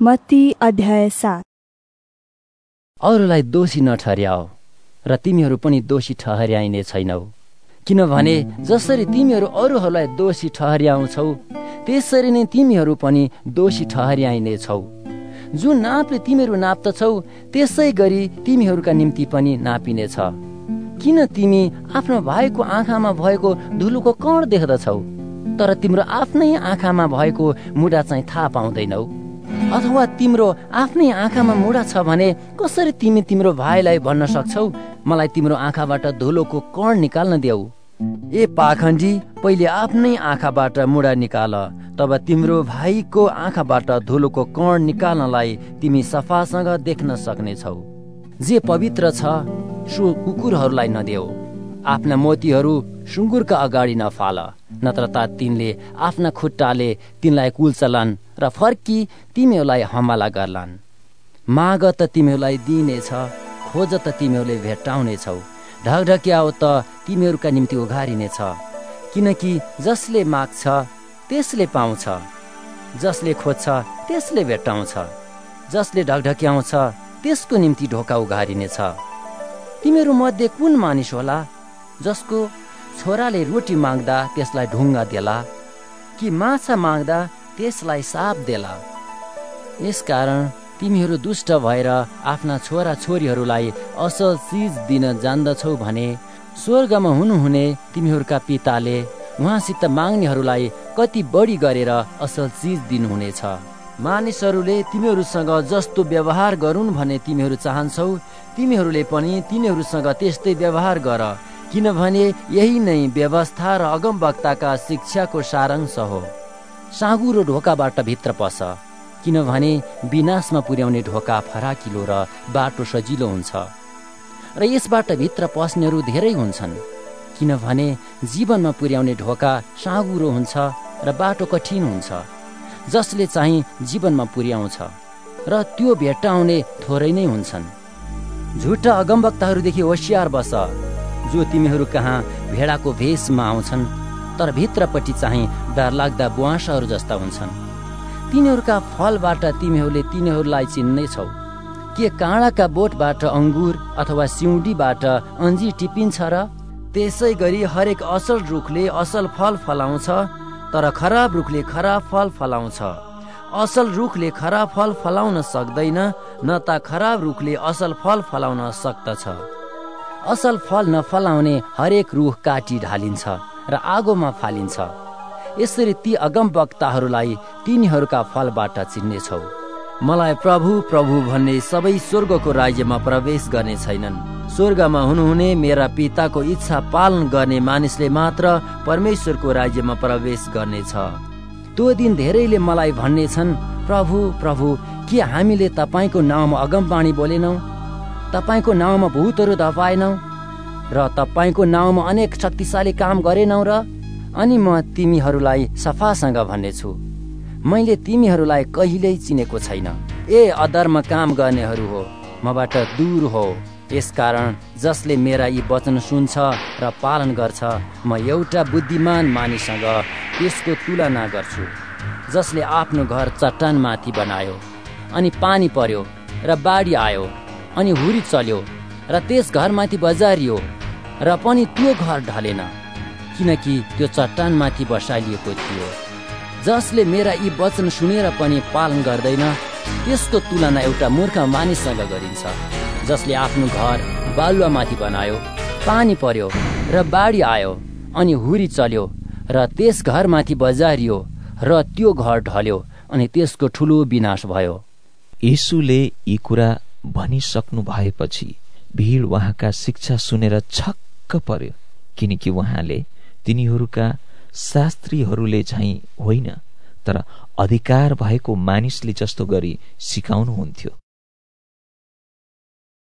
मत्ती अध्याय सात। अरूलाई दोषी नठहर्याओ र तिमीहरू पनि दोषी ठहर्याइने छैनौ। किनभने जसरी तिमीहरू अरूहरूलाई दोषी ठहर्याउँछौ त्यसरी नै तिमीहरू पनि दोषी ठहर्याइने छौ जुन नापले तिमीहरू नाप्दछौ त्यसै गरी तिमीहरूका निम्ति पनि नापिनेछ। किन तिमी आफ्नो भाइको आँखामा भएको धुलोको कण देख्दछौ तर तिम्रो आफ्नै आँखामा भएको मुडा चाहिँ थाहा पाउँदैनौ? अथवा तिम्रो आफ्नै आँखामा मुडा छ भने कसरी तिमी तिम्रो भाइलाई भन्न सक्छौ? मलाई तिम्रो आँखाबाट धुलोको कण निकाल्न देऊ। ए पाखण्डी पहिले आफ्नै आँखाबाट मुडा निकाल तब तिम्रो भाइको आँखाबाट धुलोको कण निकाल्नलाई तिमी सफासँग देख्न सक्नेछौ। जे पवित्र छ सो कुकुरहरूलाई नदेऊ। आफ्ना मोतीहरू सुँगुरका अगाडि नफाल नत्र त तिनले आफ्ना खुट्टाले तिनलाई कुल्चलान् र फर्की तिमीहरूलाई हमला गर्लान्। माग त तिमीहरूलाई दिइनेछ खोज त तिमीहरूले भेट्टाउनेछौ। ढकढक्याओ त तिमीहरूका निम्ति उघारिनेछ किनकि जसले माग्छ त्यसले पाउँछ। जसले खोज्छ त्यसले भेट्टाउँछ। जसले ढकढक्याउँछ त्यसको निम्ति ढोका उघारिनेछ। तिमीहरू मध्ये कुन मानिस होला? जसको छोराले रोटी माग्दा त्यसलाई ढुङ्गा देला कि माछा माग्दा त्यसलाई साप देला। यसकारण तिमीहरू दुष्ट भएर आफ्ना छोरा छोरीहरूलाई असल चिज दिन जान्दछौ भने स्वर्गमा हुनुहुने तिमीहरूका पिताले उहाँसित माग्नेहरूलाई कति बढी गरेर असल चिज दिनुहुनेछ। मानिसहरूले तिमीहरूसँग जस्तो व्यवहार गरून् भने तिमीहरू चाहन्छौ तिमीहरूले पनि तिनीहरूसँग त्यस्तै व्यवहार गर। किनभने यही नै व्यवस्था र अगमवक्ताका शिक्षाको सारांश हो। साँगुरो ढोकाबाट भित्र पस किनभने विनाशमा पुर्याउने ढोका फराकिलो र बाटो सजिलो हुन्छ। र यसबाट भित्र पस्नेहरू धेरै हुन्छन् किनभने जीवनमा पुर्याउने ढोका साँगुरो हुन्छ र बाटो कठिन हुन्छ जसले चाहिँ जीवनमा पुर्याउँछ र त्यो भेट्टाउने थोरै नै हुन्छन्। झुटा अगमवक्ताहरूदेखि होसियार बस। जो तिमीहरू कहाँ भेडाको भेषमा आउँछन् तर भित्रपट्टि चाहिँ डरलाग्दा बुवासहरू जस्ता हुन्छन्। तिनीहरूका फलबाट तिमीहरूले तिनीहरूलाई चिन्नेछौ। के काँडाका बोटबाट अङ्गुर अथवा सिउँडीबाट अन्जी टिपिन्छ र त्यसै गरी हरेक असल रुखले असल फल फलाउँछ तर खराब रुखले खराब फल फलाउँछ। असल रुखले खराब फल फलाउन सक्दैन न त खराब रुखले असल फल फलाउन सक्दछ असल फल नफलाउने हरेक रुख काटी ढालिन्छ र आगोमा फालिन्छ। यसरी ती अगम वक्ताहरूलाई तिनीहरूका फलबाट चिन्नेछौ। मलाई प्रभु प्रभु भन्ने सबै स्वर्गको राज्यमा प्रवेश गर्ने छैनन्। स्वर्गमा हुनुहुने मेरा पिताको इच्छा पालन गर्ने मानिसले मात्र परमेश्वरको राज्यमा प्रवेश गर्नेछ। त्यो दिन धेरैले मलाई भन्नेछन् प्रभु प्रभु के हामीले तपाईँको नाउँमा अगमबाणी बोलेनौ? तपाईँको नाउँमा भूतहरू धपाएनौ र तपाईँको नाउँमा अनेक शक्तिशाली काम गरेनौ र अनि म तिमीहरूलाई सफासँग भन्नेछु। मैले तिमीहरूलाई कहिल्यै चिनेको छैन। ए अधर्म काम गर्नेहरू हो मबाट दूर हो। यसकारण जसले मेरा यी वचन सुन्छ र पालन गर्छ म एउटा बुद्धिमान मानिससँग त्यसको तुलना गर्छु जसले आफ्नो घर चट्टानमाथि बनायो अनि पानी पर्यो र बाढी आयो। अनि हुरी चल्यो र त्यस घरमाथि बजारियो र पनि त्यो घर ढलेन किनकि त्यो चट्टानमाथि बसालिएको थियो। जसले मेरा यी वचन सुनेर पनि पालन गर्दैन त्यसको तुलना एउटा मूर्ख मानिससँग गरिन्छ जसले आफ्नो घर बालुवामाथि बनायो पानी पर्यो र बाढी आयो अनि हुरी चल्यो र त्यस घरमाथि बजारियो र त्यो घर ढल्यो अनि त्यसको ठुलो विनाश भयो। यीशुले यी कुरा भनिसक्नु भएपछि भिड उहाँका शिक्षा सुनेर छक्क पर्यो किनकि उहाँले तिनीहरूका शास्त्रीहरूले झैँ होइन तर अधिकार भएको मानिसले जस्तो गरी सिकाउनुहुन्थ्यो।